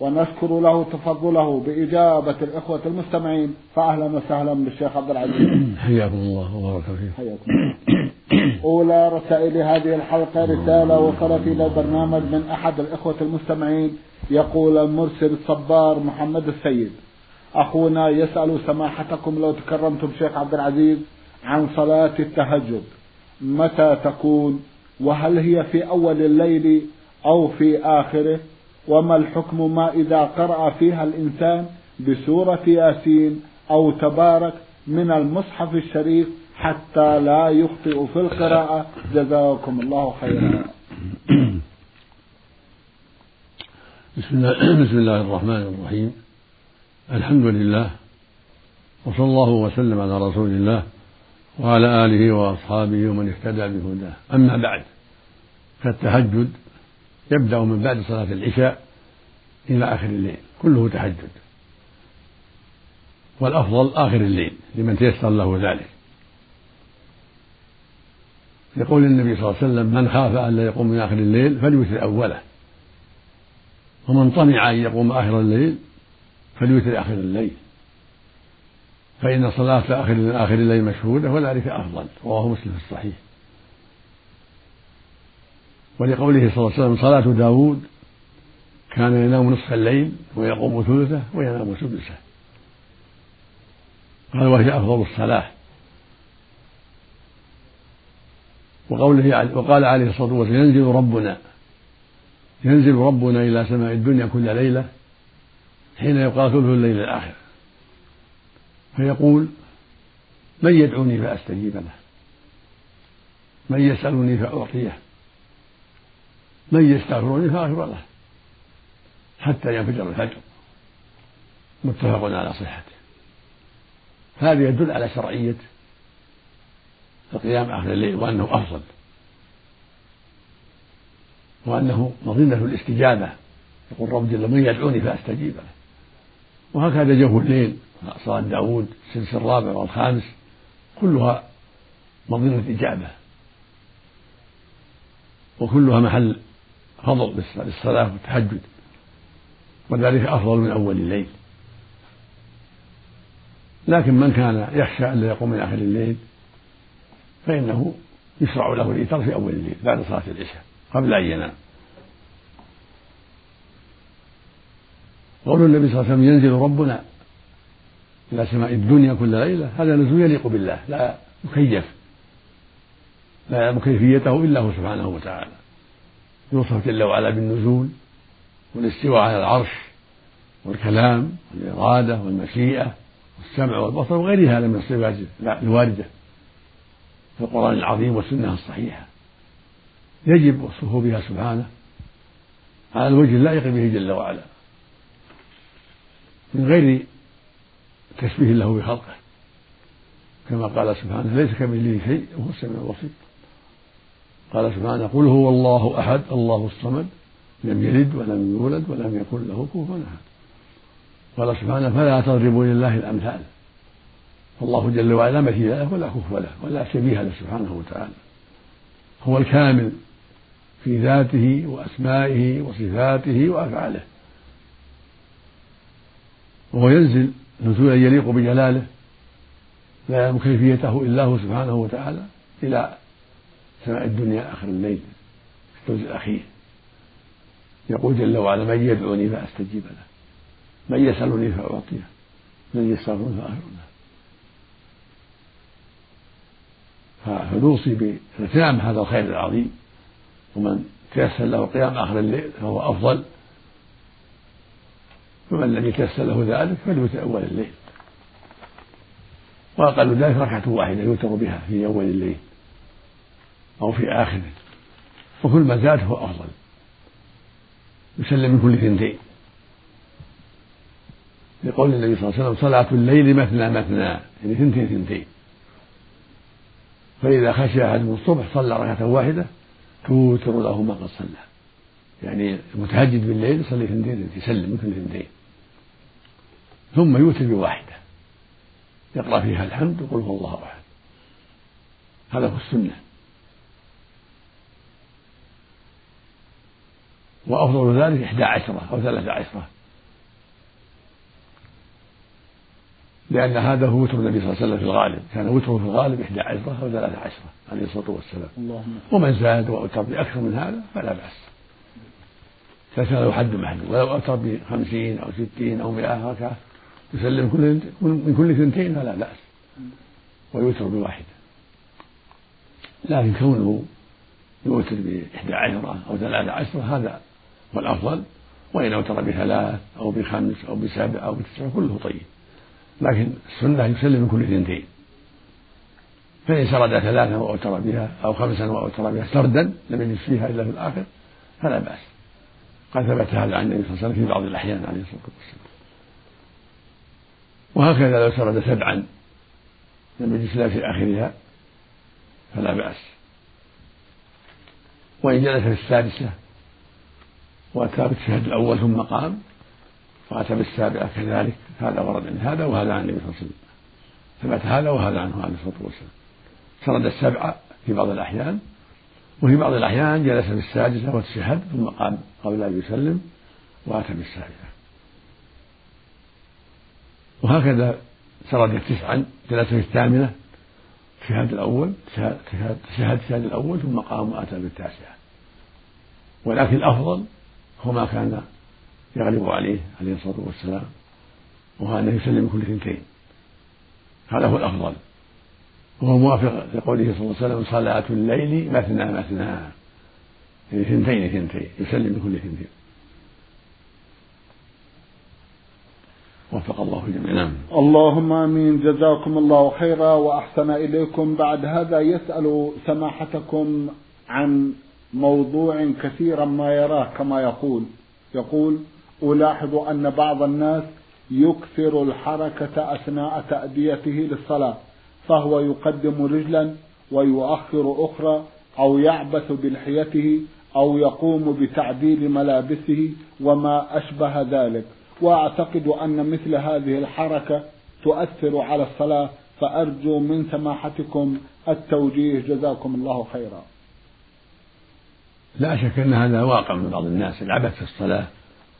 ونشكر له تفضله بإجابة الإخوة المستمعين. فأهلا وسهلا بالشيخ عبد العزيز. حياكم الله وبارك فيك حياكم أولى رسائل هذه الحلقة رسالة وصلت إلى البرنامج من أحد الإخوة المستمعين. يقول المرسل الصبار محمد السيد. أخونا يسأل سماحتكم لو تكرمتم شيخ عبد العزيز عن صلاة التهجد. متى تكون؟ وهل هي في أول الليل أو في آخره؟ وما الحكم ما إذا قرأ فيها الإنسان بسورة ياسين أو تبارك من المصحف الشريف حتى لا يخطئ في القراءة؟ جزاكم الله خيرا. بسم الله, الرحمن الرحيم. الحمد لله وصلى الله وسلم على رسول الله وعلى آله وأصحابه ومن اهتدى بهداه. أما بعد فالتهجد يبدأ من بعد صلاة العشاء إلى آخر الليل كله تهجد والأفضل آخر الليل لمن تيسر له ذلك. يقول النبي صلى الله عليه وسلم من خاف أن لا يقوم من آخر الليل فليوتر أوله. ومن طمع أن يقوم آخر الليل فليوتر آخر الليل. فإن صلاة آخر آخر الليل مشهودة وذلك أفضل رواه مسلم في الصحيح. ولقوله صلى الله عليه وسلم صلاة داود كان ينام نصف الليل ويقوم ثلثه وينام سدسه. قال وهي أفضل الصلاة. وقوله وقال عليه الصلاة والسلام ينزل ربنا. ينزل ربنا إلى سماء الدنيا كل ليلة حين يقال ثلث الليل الآخر. فيقول من يدعوني فأستجيب له. من يسألني فأعطيه. من يستغفرني فأغفر له حتى ينفجر الفجر. متفق على صحته. هذا يدل على شرعية القيام آخر الليل وأنه أفضل. وأنه مظنة الاستجابة. يقول رب جل من يدعوني فأستجيب له. وهكذا جو الليل صلاة داود السدس الرابع والخامس كلها مظنة إجابة. وكلها محل فضل للصلاة والتهجد وذلك أفضل من أول الليل. لكن من كان يخشى أن لا يقوم من آخر الليل فإنه يشرع له الإيتار في أول الليل بعد صلاة العشاء قبل أن ينام. قول النبي صلى الله عليه وسلم ينزل ربنا إلى سماء الدنيا كل ليلة هذا نزول يليق بالله لا يكيف لا يعلم كيفيته إلا هو سبحانه وتعالى. يوصف جل وعلا بالنزول والاستواء على العرش والكلام والإرادة والمشيئة والسمع والبصر وغيرها من الصفات الواردة في القرآن العظيم والسنة الصحيحة. يجب وصفه بها سبحانه على الوجه اللائق به جل وعلا من غير تشبيه له بخلقه. كما قال سبحانه ليس كمثله شيء وهو السميع البصير. قال سبحانه قل هو الله أحد الله الصمد لم يلد ولم يولد ولم يكن له كفوا أحد. قال سبحانه فلا تضربوا لله الأمثال. فالله جل وعلا لا مثيل له ولا كفو له ولا شبيه له سبحانه وتعالى. هو الكامل في ذاته وأسمائه وصفاته وأفعاله. وهو ينزل نزولا يليق بجلاله لا يعلم كيفيته إلا هو سبحانه وتعالى إلى سماء الدنيا آخر الليل في الثلث الأخير. يقول جل وعلا من يدعوني فأستجيب له من يسألني فأعطيه من يستغفرني فاغفر له فنوصي باغتنام هذا الخير العظيم. ومن تيسر له القيام آخر الليل فهو أفضل. ومن لم يتيسر له ذلك فليوتر اول الليل. وأقل ذلك ركعة واحدة يوتر بها في أول الليل. أو في اخره وكل ما زاد فهو أفضل. يسلم من كل ثنتين. لقول النبي صلى الله عليه وسلم صلاة الليل مثنى مثنى. يعني ثنتين ثنتين. فإذا خشي أحدهم الصبح صلى ركعة واحدة توتر له ما قد صلى. يعني المتهجد بالليل يصلي ثنتين يسلم مثل ثنتين. ثم يوتر بواحدة. يقرأ فيها الحمد ويقول هو الله أحد. هذا هو السنة. وأفضل ذلك إحدى عشرة أو ثلاثة عشرة. لأن هذا هو وتر النبي صلى الله عليه وسلم في الغالب. كان وتره في الغالب إحدى عشرة أو ثلاثة عشرة عليه الصلاة والسلام. اللهم ومن زاد وأوتر بأكثر من هذا فلا بأس. له حد محدود. ولو أوتر بخمسين أو ستين أو مئة ركعة يسلم كل من كل ثنتين فلا بأس. ويوتر بواحدة لكن كونه يوتر بإحدى عشرة أو ثلاثة عشرة هذا هو الأفضل وإن أوتر بثلاث أو بخمس أو بسبع أو بتسع كله طيب. لكن السنة يسلم كل ثنتين فإن سرد ثلاثة وأوتر بها أو خمسا وأوتر بها سردا لم يجلس فيها إلا في الآخر فلا بأس. قد ثبت هذا عن النبي صلى الله عليه وسلم في بعض الأحيان عليه الصلاة والسلام. وهكذا لو سرد سبعا لم يجلس إلا في آخرها فلا بأس. وإن جلس في السادسة وأتى بالشهد الأول ثم قام وأتى بالسابعة كذلك هذا ورد عن هذا وهذا عن النبي صلى الله عليه وسلم. ثبت هذا وهذا عنه عليه الصلاة والسلام. سرد السبعة في بعض الأحيان وفي بعض الأحيان جلس بالسادسة وتشهد ثم قام قبل أن يسلم وأتى بالسابعة وهكذا سرد تسعا جلس في الثامنة الشهاد الأول شهد الشهاد الأول ثم قام وأتى بالتاسعة. ولكن الأفضل هو ما كان يغلب عليه عليه الصلاة والسلام وهو أنه يسلم كل ثنتين هذا هو الأفضل. وهو موافق لقوله صلى الله عليه وسلم صلاة الليل مثنى مثنى. يعني ثنتين ثنتين يسلم بكل ثنتين وفق الله الجميع نعم. اللهم آمين. جزاكم الله خيرا وأحسن إليكم. بعد هذا يسأل سماحتكم عن موضوع كثيرا ما يراه كما يقول. يقول ألاحظ أن بعض الناس يكثر الحركة أثناء تأديته للصلاة فهو يقدم رجلا ويؤخر أخرى أو يعبث بلحيته أو يقوم بتعديل ملابسه وما أشبه ذلك. وأعتقد أن مثل هذه الحركة تؤثر على الصلاة فأرجو من سماحتكم التوجيه. جزاكم الله خيرا. لا شك أن هذا واقع من بعض الناس العبث في الصلاة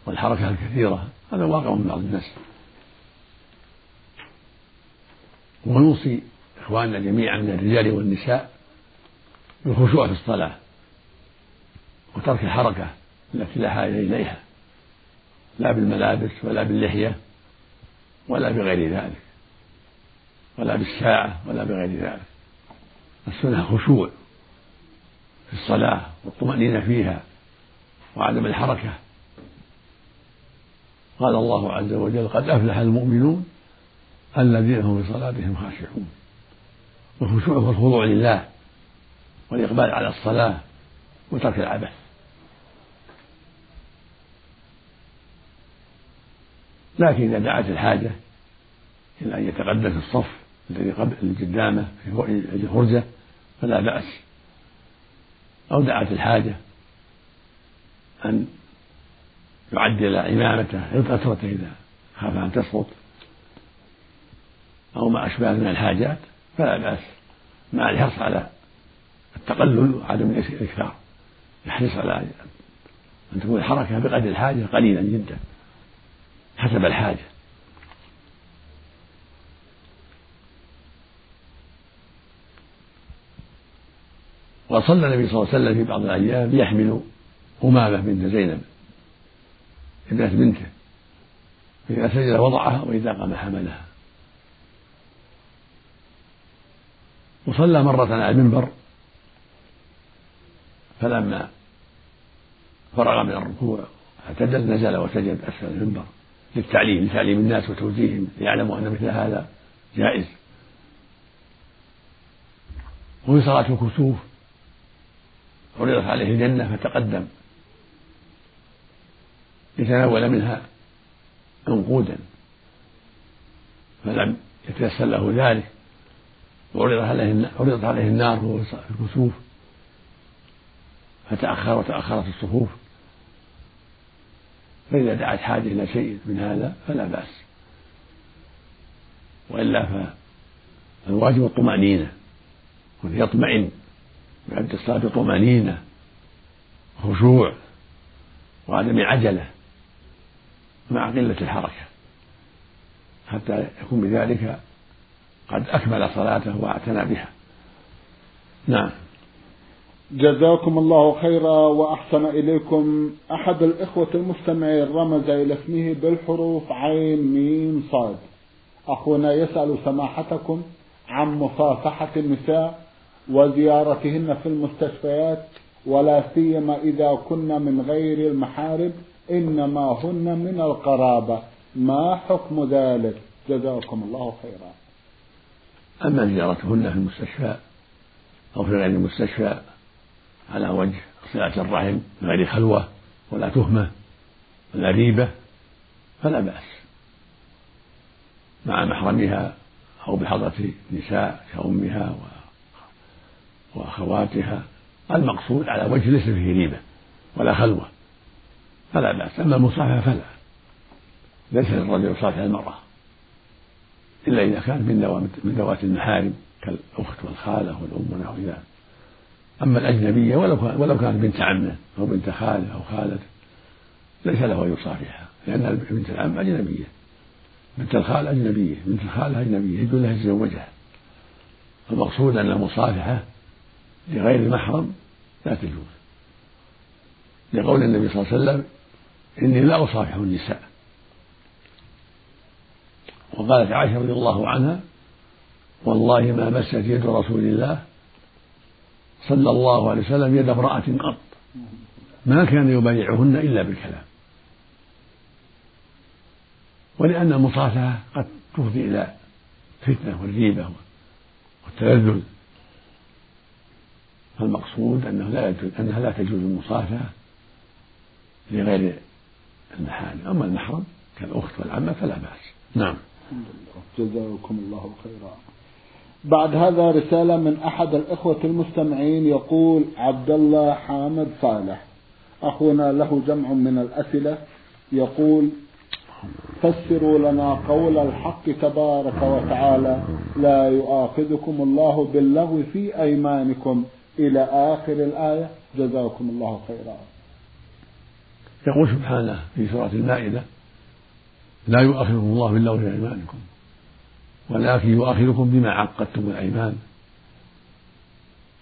والحركة الكثيرة هذا واقع من بعض الناس. ونوصي إخواننا جميعا من الرجال والنساء بالخشوع في الصلاة وترك الحركة التي لا حاجة إليها لا بالملابس ولا باللحية ولا بغير ذلك ولا بالساعة ولا بغير ذلك. السنة خشوع. في الصلاة والطمأنينة فيها وعدم الحركة. قال الله عز وجل قد أفلح المؤمنون الذين هم في صلاتهم خاشعون. والخشوع هو الخضوع لله والإقبال على الصلاة وترك العبث. لكن إذا دعت الحاجة إلى أن يتقدم في الصف الذي قدامه في الفرجة فلا بأس أو دعت الحاجة أن يعدل عمامته عطرته إذا خاف أن تسقط. أو ما أشبه من الحاجات فلا بأس. مع الحرص على التقلل وعدم الإكثار. يحرص على أن تكون الحركة بقدر الحاجة قليلا جدا حسب الحاجة. وصلى النبي صلى الله عليه وسلم في بعض الأيام يحمل أمامة بنت زينب ابنة بنته فإذا سجد وضعها وإذا قام حملها. وصلى مرة على المنبر فلما فرغ من الركوع اعتدل نزل وسجد أسفل المنبر للتعليم لتعليم الناس وتوجيههم ليعلموا أن مثل هذا جائز. وفي صلاة الكسوف عرضت عليه الجنة فتقدم. ليتناول منها عنقودا فلم يتيسر له ذلك. وعرضت عليه عرضت عليه النار وهو في الكسوف. فتأخر وتأخرت الصفوف. فإذا دعت حاجة إلى شيء من هذا فلا بأس. وإلا فالواجب الطمأنينة. يطمئن ويبدأ الصلاة بطمأنينة خشوع وعدم عجلة مع قلة الحركة. حتى يكون بذلك قد أكمل صلاته واعتنى بها. نعم. جزاكم الله خيرا وأحسن إليكم. أحد الإخوة المستمعين رمز إلى اسمه بالحروف عين ميم صاد. أخونا يسأل سماحتكم عن مصافحة النساء وزيارتهن في المستشفيات ولا سيما إذا كن من غير المحارم إنما هن من القرابة. ما حكم ذلك؟ جزاكم الله خيرا. أما زيارتهن في المستشفى أو في غير المستشفى على وجه صلة الرحم غير خلوة ولا تهمة ولا ريبة فلا بأس. مع محرمها أو بحضرة نساء كأمها وأخواتها المقصود على وجه ليس فيه ريبة ولا خلوة. فلا بأس. أما المصافحة فلا. ليس للرجل يصافح المرأة. إلا إذا كانت من من ذوات المحارم كالأخت والخالة والأم ونحو ذلك. أما الأجنبية ولو ولو كانت بنت عمة أو بنت خالة أو خالته ليس له أن يصافحها لأن بنت العم أجنبية. بنت الخال أجنبية بنت الخالة أجنبية يجوز لها يتزوجها المقصود أن المصافحة لغير المحرم لا تجوز. لقول النبي صلى الله عليه وسلم إني لا أصافح النساء. وقالت عائشة رضي الله عنها والله ما مست يد رسول الله صلى الله عليه وسلم يد امرأة قط. ما كان يبايعهن إلا بالكلام. ولأن المصافحة قد تفضي إلى فتنة والريبة والتلذذ فالمقصود أنه لا يجوز أنها لا تجوز المصافحة لغير المحارم أما المحرم كالأخت والعمة فلا بأس. نعم. جزاكم الله خيرا. بعد هذا رسالة من أحد الإخوة المستمعين يقول عبد الله حامد صالح. أخونا له جمع من الأسئلة. يقول فسروا لنا قول الحق تبارك وتعالى لا يؤاخذكم الله باللغو في أيمانكم. إلى آخر الآية. جزاكم الله خيرا. يقول سبحانه في سورة المائدة لا يؤاخذكم الله باللغو في أيمانكم ولكن يؤاخذكم بما عقدتم الأيمان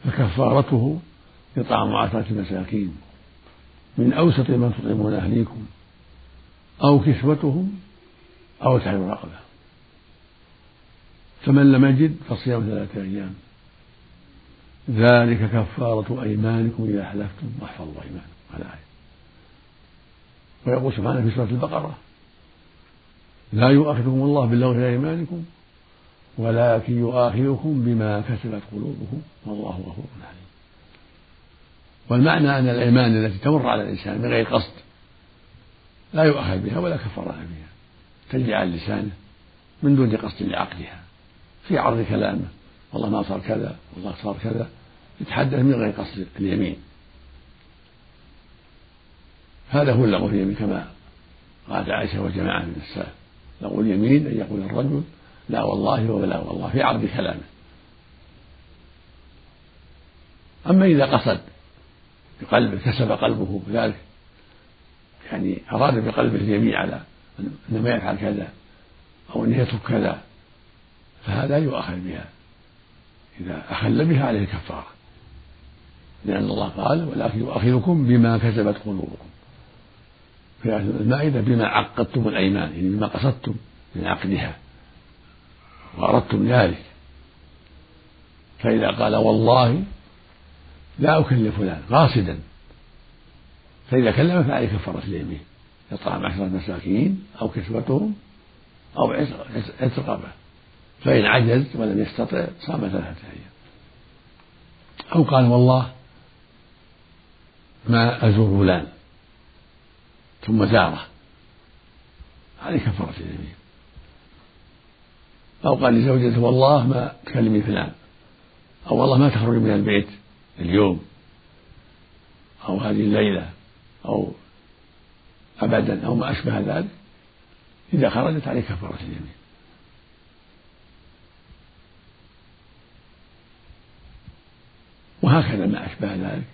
فكفارته إطعام عشرة مساكين من أوسط ما تطعمون أهليكم أو كسوتهم أو تحرير رقبة فمن لم يجد فصيام ثلاثة أيام. ذلك كفارة أيمانكم إذا حلفتم واحفظوا أيمانكم. الآية ويقول سبحانه في سورة البقرة لا يؤاخذكم الله باللغو في أيمانكم ولكن يؤاخذكم بما كسبت قلوبكم. والله غفور عليم والمعنى أن الأيمان التي تمر على الإنسان من غير قصد لا يؤاخذ بها ولا كفارة بها. تجري على لسانه من دون قصد لعقدها في عرض كلامه. والله ما صار كذا والله صار كذا. يتحدث من غير قصد اليمين. هذا هو اللغو في اليمين كما قالت عائشة وجماعة من السلف. لغو اليمين أن يقول الرجل لا والله ولا والله في عرض كلامه. أما إذا قصد بقلبه كسب قلبه ذلك يعني أراد بقلبه اليمين على أنه ما يفعل كذا أو أنه يترك كذا فهذا يؤاخذ بها. إذا أخل بها عليه كفارة لأن الله قال ولكن يؤاخذكم بما كسبت قلوبكم. في المائدة بما عقدتم الأيمان. يعني بما قصدتم من عقدها. وأردتم ذلك. فإذا قال والله لا أكلم فلان قاصدا. فإذا كلم فعليه كفارة اليمين. إطعام عشرة مساكين أو كسوتهم أو عتق رقبة فإن عجز ولم يستطع صام ثلاثة أيام. أو قال والله ما أزور فلان ثم زاره. عليه كفارة اليمين. أو قال لزوجته والله ما تكلمي فلان أو والله ما تخرجي من البيت اليوم أو هذه الليلة أو أبدا أو ما أشبه ذلك. إذا خرجت عليه كفارة اليمين. وهكذا ما أشبه ذلك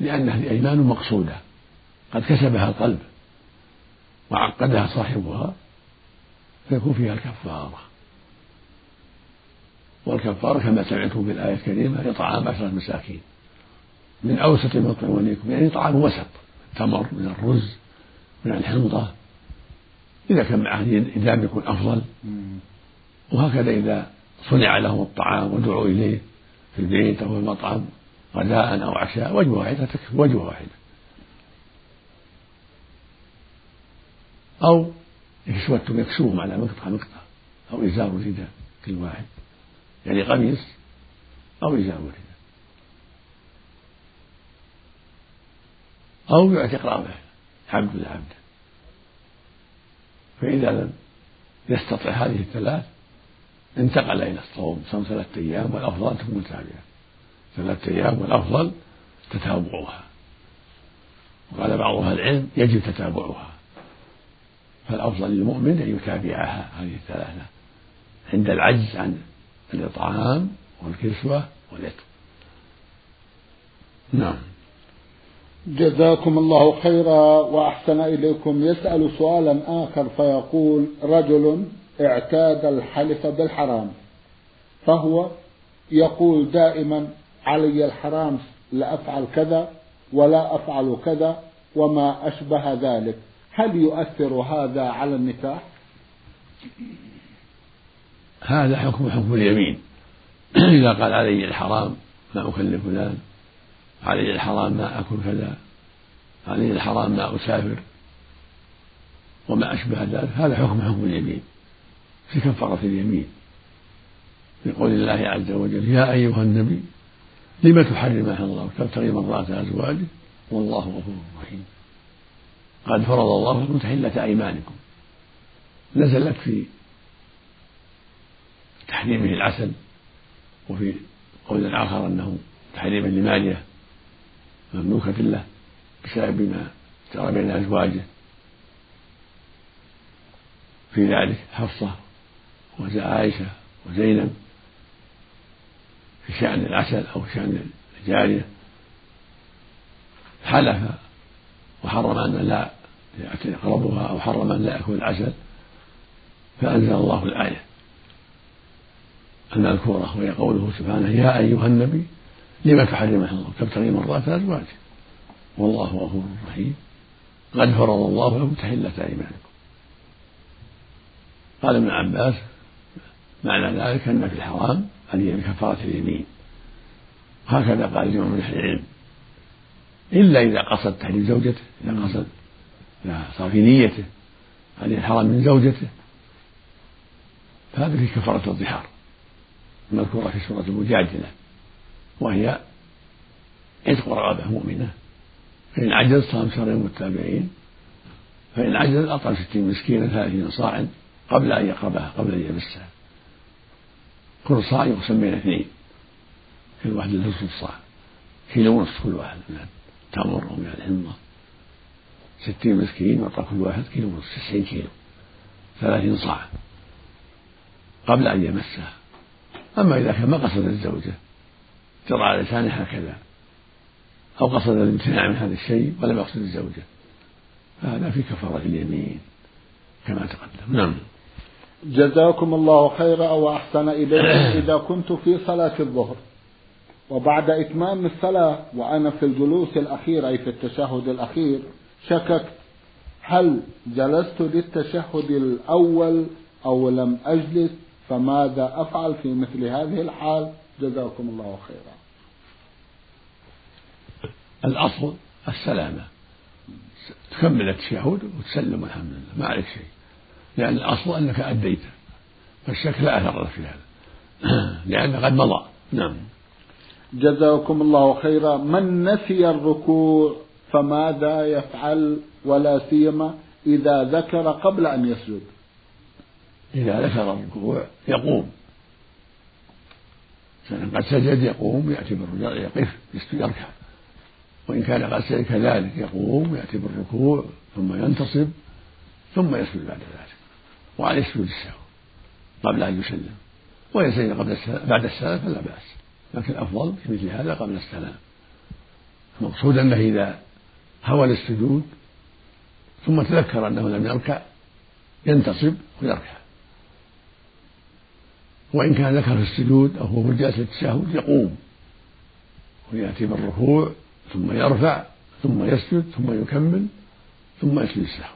لأنها أيمان مقصودة قد كسبها القلب وعقدها صاحبها فيكون فيها الكفارة. والكفارة كما سمعتم في الآية الكريمة إطعام عشرة مساكين. من أوسط ما تطعمونيكم يعني طعام وسط التمر من الرز من الحنطة إذا كان معه إدام يكون أفضل. وهكذا إذا صنع لهم الطعام ودعوا إليه في البيت أو في المطعم غداء أو عشاء وجبة واحدة تكفي وجبة واحدة. أو كسوتهم يكسوهم على مقطع مقطع أو إزار رداء كل واحد. يعني قميص أو إزار رداء أو يعتق رابع عبد العبد فإذا لم يستطع هذه الثلاث انتقل إلى الصوم صوم ثلاثة أيام والأفضل تكون متابعة. ثلاثة أيام والأفضل تتابعها. وقال بعض أهل العلم يجب تتابعها. فالأفضل للمؤمن أن يتابعها هذه الثلاثة عند العجز عن الإطعام والكسوة والعتق نعم. جزاكم الله خيرا وأحسن إليكم. يسأل سؤالا آخر فيقول رجل اعتاد الحلف بالحرام فهو يقول دائما علي الحرام لأفعل كذا ولا أفعل كذا وما أشبه ذلك. هل يؤثر هذا على النكاح؟ هذا حكم حكم اليمين. إذا قال علي الحرام ما أكلف فلان علي الحرام ما أكل كذا علي الحرام ما أسافر وما أشبه ذلك هذا حكم حكم اليمين. في كفارة اليمين. في قول الله عز وجل يا أيها النبي لم تحرم ما الله تبتغي مرضات أزواجه والله غفور رحيم. قد فرض الله لكم تحلة أيمانكم. نزلت في تحريمه العسل وفي قول آخر أنه تحريما لمالية مملوكة له بسبب ما جرى بين أزواجه. في ذلك حفصة وعائشة وزينب شأن العسل أو شأن الجارية. حلف وحرم أن لا يقربها أو حرم أن لا يأكل العسل فأنزل الله الآية المذكورة وهي قوله سبحانه يا أيها النبي لما تحرم الله تبتغي مرضات أزواجك؟ والله غفور رحيم. قد فرض الله لكم تحلة أيمانكم. قال ابن عباس معنى ذلك أن في الحرام أن هي بكفارة اليمين. هكذا قال جمع من أهل العلم إلا إذا قصد تحريم زوجته إذا قصد إذا صار في نيته أن الحرام من زوجته. فهذا في كفارة الظهار المذكورة في سورة المجادلة وهي عتق رغبة مؤمنة فإن عجز صام شهرين متابعين فإن عجز أطعم ستين مسكينا ثلاثين صاعا قبل أن يقربها قبل أن يمسها. كل صاع يقسم بين اثنين. كل واحد نصف الصاع كيلو ونصف كل واحد. من التمر أو من الحنطة ستين مسكين يعطى كل واحد كيلو ونصف. تسعين كيلو. ثلاثين صاع. قبل أن يمسها. أما إذا كان ما قصد الزوجة. جرى على لسانه هكذا. أو قصد الامتناع من هذا الشيء ولم يقصد الزوجة. فهذا في كفارة اليمين. كما تقدم. نعم. جزاكم الله خيرا وأحسن إليكم إذا كنت في صلاة الظهر. وبعد إتمام الصلاة وأنا في الجلوس الأخير أي في التشهد الأخير شككت هل جلست للتشهد الأول أو لم أجلس؟ فماذا أفعل في مثل هذه الحال؟ جزاكم الله خيرا. الأصل السلامة. تكمل التشهد وتسلم الحمد لله. ما عليك شيء. لأن الأصل أنك أديت. فالشك لا أثر في هذا. لأنه قد مضى. نعم. جزاكم الله خيرا. من نسي الركوع فماذا يفعل؟ ولا سيما إذا ذكر قبل أن يسجد. إذا ذكر الركوع يقوم. قد سجد يقوم يأتي بالرجوع يقف يركع. وإن كان قد سجد كذلك يقوم يأتي بالركوع ثم ينتصب ثم يسجد بعد ذلك. وعليه سجود السهو قبل أن يسلم. وإن سجد قبل السلام بعد السلام فلا بأس. لكن الأفضل في مثل هذا قبل السلام. المقصود أنه إذا هوى للسجود ثم تذكر أنه لم يركع ينتصب ويركع. وإن كان ذكر في السجود أو هو في جلسة التشهد يقوم. ويأتي بالركوع ثم يرفع ثم يسجد ثم يكمل ثم يسجد السهو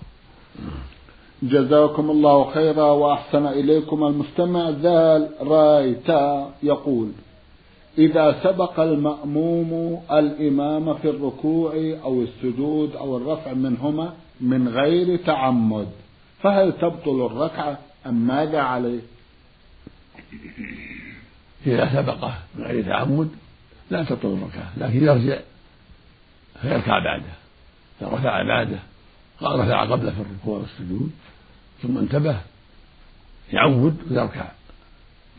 جزاكم الله خيرا وأحسن إليكم المستمع ذال رايتا يقول إذا سبق المأموم الإمام في الركوع أو السجود أو الرفع منهما من غير تعمد فهل تبطل الركعة أم ماذا عليه؟ إذا سبقه من غير تعمد لا تبطل الركعة لكن يرجع فيركع بعده إذا رفع بعده قال رفع قبله في الركوع والسجود ثم انتبه يعود ويركع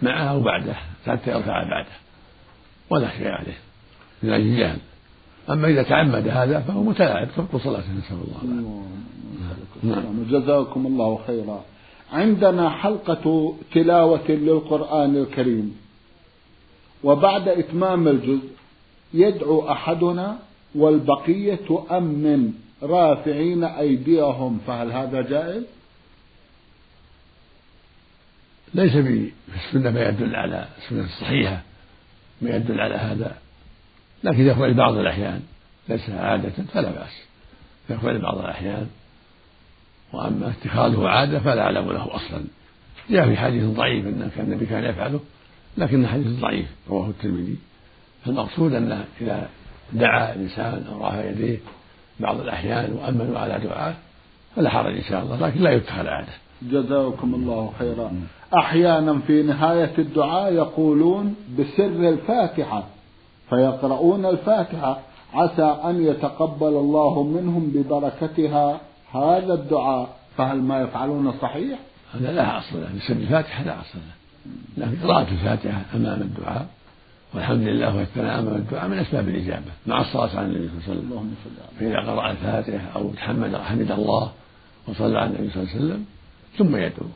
معه أو بعده حتى يرفع بعده ولا شيء عليه من أجل الجهل أما إذا تعمد هذا فهو متلاعب تبطل صلاته نسأل الله العافية نعم. جزاكم الله خيرا. عندنا حلقة تلاوة للقرآن الكريم. وبعد إتمام الجزء يدعو أحدنا والبقية تؤمن رافعين أيديهم فهل هذا جائز؟ ليس في السنة ما يدل على السنة الصحيحة ما يدل على هذا. لكن يفعل بعض الأحيان ليس عادة فلا بأس. يفعل بعض الأحيان وأما اتخاذه عادة فلا أعلم له أصلا. جاء في حديث ضعيف أن كان النبي كان يفعله لكن حديث ضعيف رواه الترمذي. فالمقصود أنه إذا دعا الإنسان أو رفع يديه بعض الأحيان وأمنوا على دعاء فلا حرج إن شاء الله لكن لا يتخذ عادة. جزاكم الله خيرا. أحيانا في نهاية الدعاء يقولون بسر الفاتحة فيقرؤون الفاتحة. عسى أن يتقبل الله منهم ببركتها هذا الدعاء. فهل ما يفعلون صحيح؟ هذا لا أصل له. بسر الفاتحة لا أصل له. لكن قراءة الفاتحة أمام الدعاء. والحمد لله والثناء أمام الدعاء من أسباب الإجابة. مع الصلاة على النبي صلى الله عليه وسلم. فإذا قرأ الفاتحة أو تحمد حمد الله وصلى على النبي صلى الله عليه وسلم ثم يدعو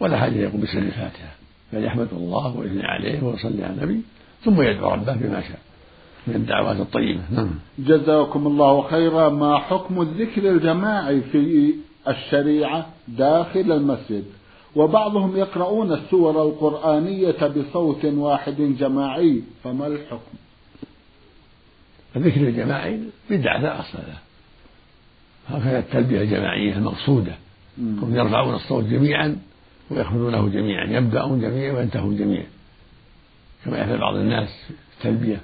ولا حاجة يقول بسر الفاتحة. بل يحمد الله ويثني عليه ويصلي على النبي ثم يدعو ربه بما شاء. من الدعوات الطيبة. نعم. جزاكم الله خيرا. ما حكم الذكر الجماعي في الشريعة داخل المسجد؟ وبعضهم يقرؤون السور القرآنية بصوت واحد جماعي. فما الحكم؟ الذكر الجماعي بدعة لا أصل له. هكذا التلبية الجماعية المقصودة. هم يرفعون الصوت جميعا ويخفضونه جميعا يبدأون جميعا وينتهون جميعا. كما يفعل بعض الناس في التلبية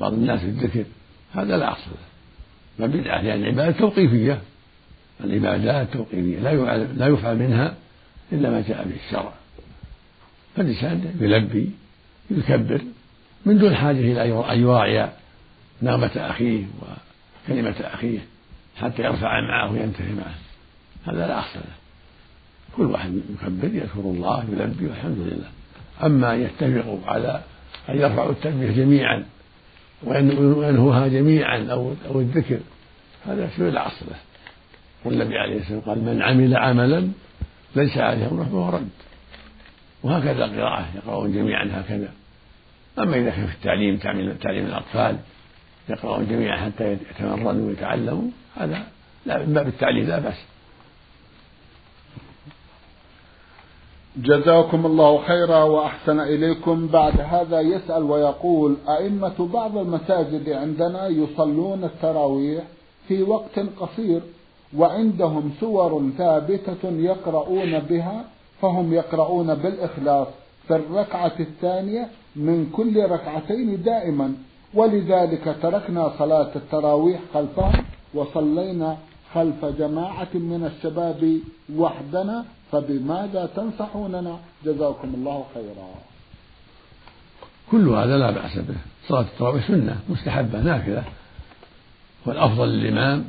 بعض الناس في الذكر. هذا لا أصل له بل بدعة لأن العبادة توقيفية. العبادات توقيفية لا يفعل لا يفعل منها إلا ما جاء به الشرع. فالإنسان يلبي يكبر من دون حاجة إلى أن يراعي نغمة أخيه وكلمة أخيه حتى يرفع معه وينتهي معه. هذا لا أصل له. كل واحد يكبر يذكر الله يلبي والحمد لله. أما أن يتفقوا على أن يرفعوا التلبية جميعا وينهوها جميعا أو أو الذكر هذا شيء لا أصل له. والنبي عليه الصلاة والسلام قال من عمل عملا ليس عليه أمره فهو رد. وهكذا القراءة يقرؤون جميعا هكذا. أما إذا كان في التعليم تعليم الأطفال يقرؤون جميعا حتى يتمرنوا ويتعلموا هذا لا من باب التعليم لا بأس. جزاكم الله خيرا وأحسن إليكم. بعد هذا يسأل ويقول أئمة بعض المساجد عندنا يصلون التراويح في وقت قصير وعندهم سور ثابتة يقرؤون بها فهم يقرؤون بالإخلاص في الركعة الثانية من كل ركعتين دائما. ولذلك تركنا صلاة التراويح خلفهم وصلينا خلف جماعة من الشباب وحدنا فبماذا تنصحوننا؟ جزاكم الله خيرا. كل هذا لا بأس به. صلاة التراويح سنة مستحبة نافلة. والأفضل للإمام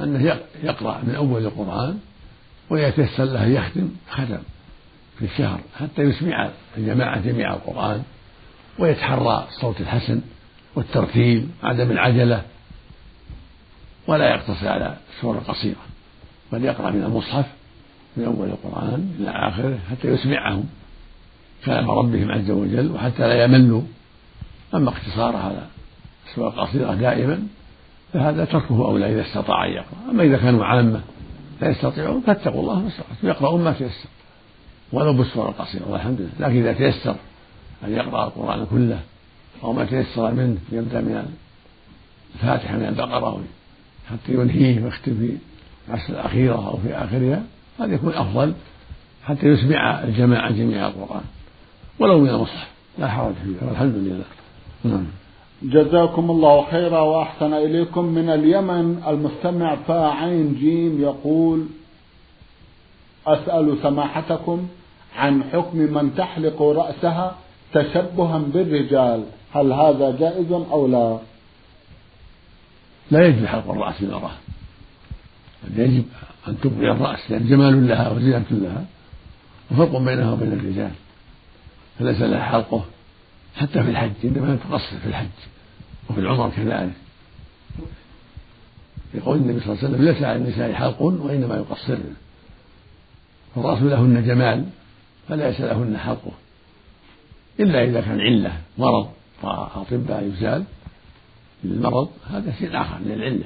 أنه يقرأ من أول القرآن ويتيسر له يختم ختم في الشهر حتى يسمع الجماعة جميع القرآن ويتحرى الصوت الحسن والترتيل عدم العجلة. ولا يقتصر على السور القصيرة بل يقرأ من المصحف من أول القرآن إلى آخره حتى يسمعهم. كلام ربهم عز وجل وحتى لا يملوا. أما اقتصار على السور القصيرة دائما فهذا تركه أولى إذا استطاع أن يقرأ. أما إذا كانوا عامة لا يستطيعون فاتقوا الله ما استطعتم يقرؤون ما تيسر. ولو بالسور القصيرة والحمد لله. لكن إذا تيسر أن يقرأ القرآن كله أو ما تيسر منه يبدأ من الفاتحة من البقرة حتى ينهيه ويختم في العشر الأخيرة أو في آخرها هذا يكون أفضل حتى يسمع الجماعة جميع القرآن. ولو من المصحف لا حرج فيه. والحمد لله. نعم. جزاكم الله خيرا وأحسن إليكم. من اليمن المستمع فاعين جيم يقول أسأل سماحتكم عن حكم من تحلق رأسها تشبها بالرجال. هل هذا جائز أو لا؟ لا يجب حلق الرأس للمرأة يجب. أن تبقي الرأس لأن جمال لها وزينة لها وفرق بينها وبين الرجال. فليس لها حلقه حتى في الحج إنما تقصر في الحج وفي العمر كذلك. يقول النبي صلى الله عليه وسلم ليس على النساء حلق وإنما يقصرن فالرأس لهن جمال فليس لهن حلقه. إلا إذا كان علة مرض فأطباء يزال للمرض هذا شيء آخر للعلة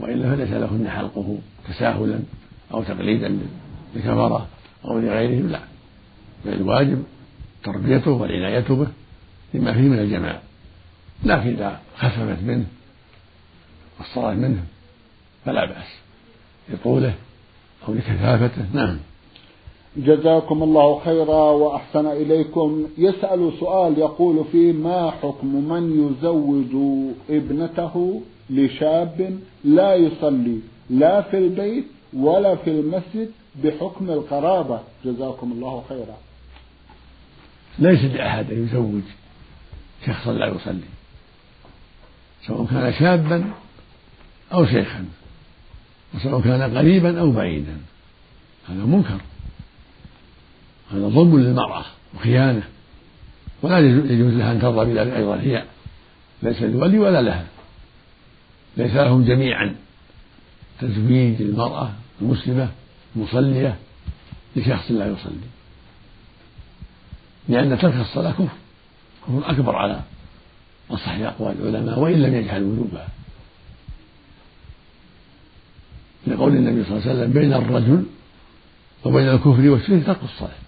وإلا فليس لهن حلقه تساهلا أو تقليدا لكفرة أو لغيرهم لا. بل الواجب تربيته والعناية به لما فيه من الجمال لكن إذا خففت منه وصرت منه فلا بأس لطوله أو لكثافته نعم. جزاكم الله خيرا وأحسن إليكم. يسأل سؤال يقول فيه ما حكم من يزوج ابنته؟ لشاب لا يصلي لا في البيت ولا في المسجد بحكم القرابة. جزاكم الله خيرا. ليس لأحد أن يزوج شخصا لا يصلي سواء كان شابا أو شيخا وسواء كان قريبا أو بعيدا. هذا منكر هذا ظلم للمرأة وخيانة ولا يجوز لها أن ترضى بذلك أيضا هي ليس لولي ولا لها. ليس لهم جميعا. تزويج المرأة المسلمة المصلية لشخص لا يصلي. لأن ترك الصلاة كفر. كفر أكبر على أصح أقوال العلماء وإن لم يجعل وجوبها. لقول النبي صلى الله عليه وسلم بين الرجل وبين الكفر والشرك ترك الصلاة.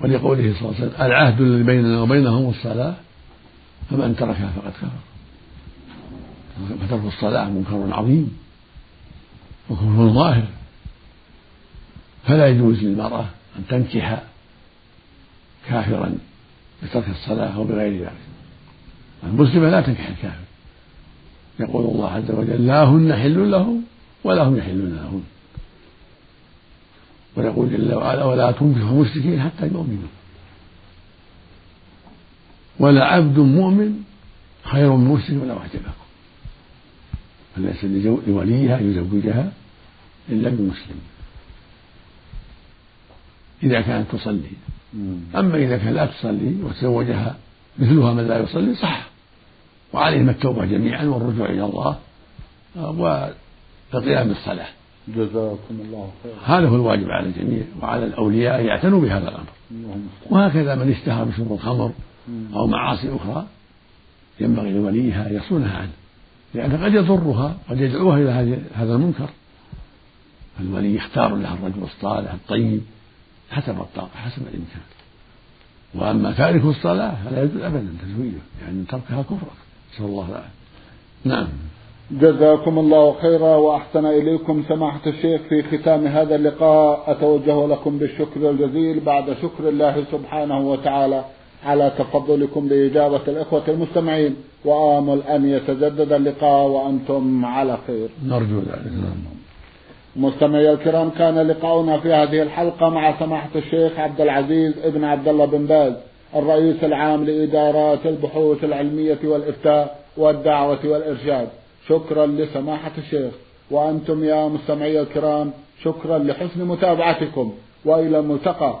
ولقوله صلى الله عليه وسلم العهد الذي بيننا وبينهم الصلاة فمن تركها فقد كفر. فترك الصلاة منكر عظيم وكفر ظاهر. فلا يجوز للمرأة أن تنكح كافرا بترك الصلاة أو بغير ذلك. المسلمة لا تنكح الكافر. يقول الله عز وجل لا هن حل له ولا هم يحلون لهن ويقول جل وعلا ولا تنكحوا المشركين حتى يؤمنوا. ولا عبد مؤمن خير من مشرك ولو أعجبكم. فليس لوليها يزوجها إلا بمسلم إذا كانت تصلي. أما إذا كانت لا تصلي وتزوجها مثلها من لا يصلي صح. وعليهم التوبة جميعا والرجوع إلى الله والقيام بالصلاة. جزاكم الله خيرا. هذا هو الواجب على الجميع وعلى الأولياء أن يعتنوا بهذا الأمر. وهكذا من اشتهر بشرب الخمر أو معاصي أخرى ينبغي لوليها أن يصونها عنه. لأنه قد يضرها قد يدعوها إلى هذا المنكر. فالولي يختار لها الرجل الصالح الطيب حسب الطاقة حسب الإمكان. وأما تارك الصلاة فلا يجوز أبدا تزويجه يعني تركها كفر نسأل الله العافية. نعم. جزاكم الله خيرا وأحسن إليكم سماحة الشيخ في ختام هذا اللقاء. أتوجه لكم بالشكر الجزيل بعد شكر الله سبحانه وتعالى. على تفضلكم بإجابة الإخوة المستمعين. وآمل أن يتجدد اللقاء وأنتم على خير. نرجو ذلك. مستمعي الكرام كان لقاؤنا في هذه الحلقة مع سماحة الشيخ عبد العزيز ابن عبد الله بن باز الرئيس العام لإدارات البحوث العلمية والإفتاء والدعوة والإرشاد. شكرا لسماحة الشيخ. وأنتم يا مستمعي الكرام شكرا لحسن متابعتكم. وإلى الملتقى.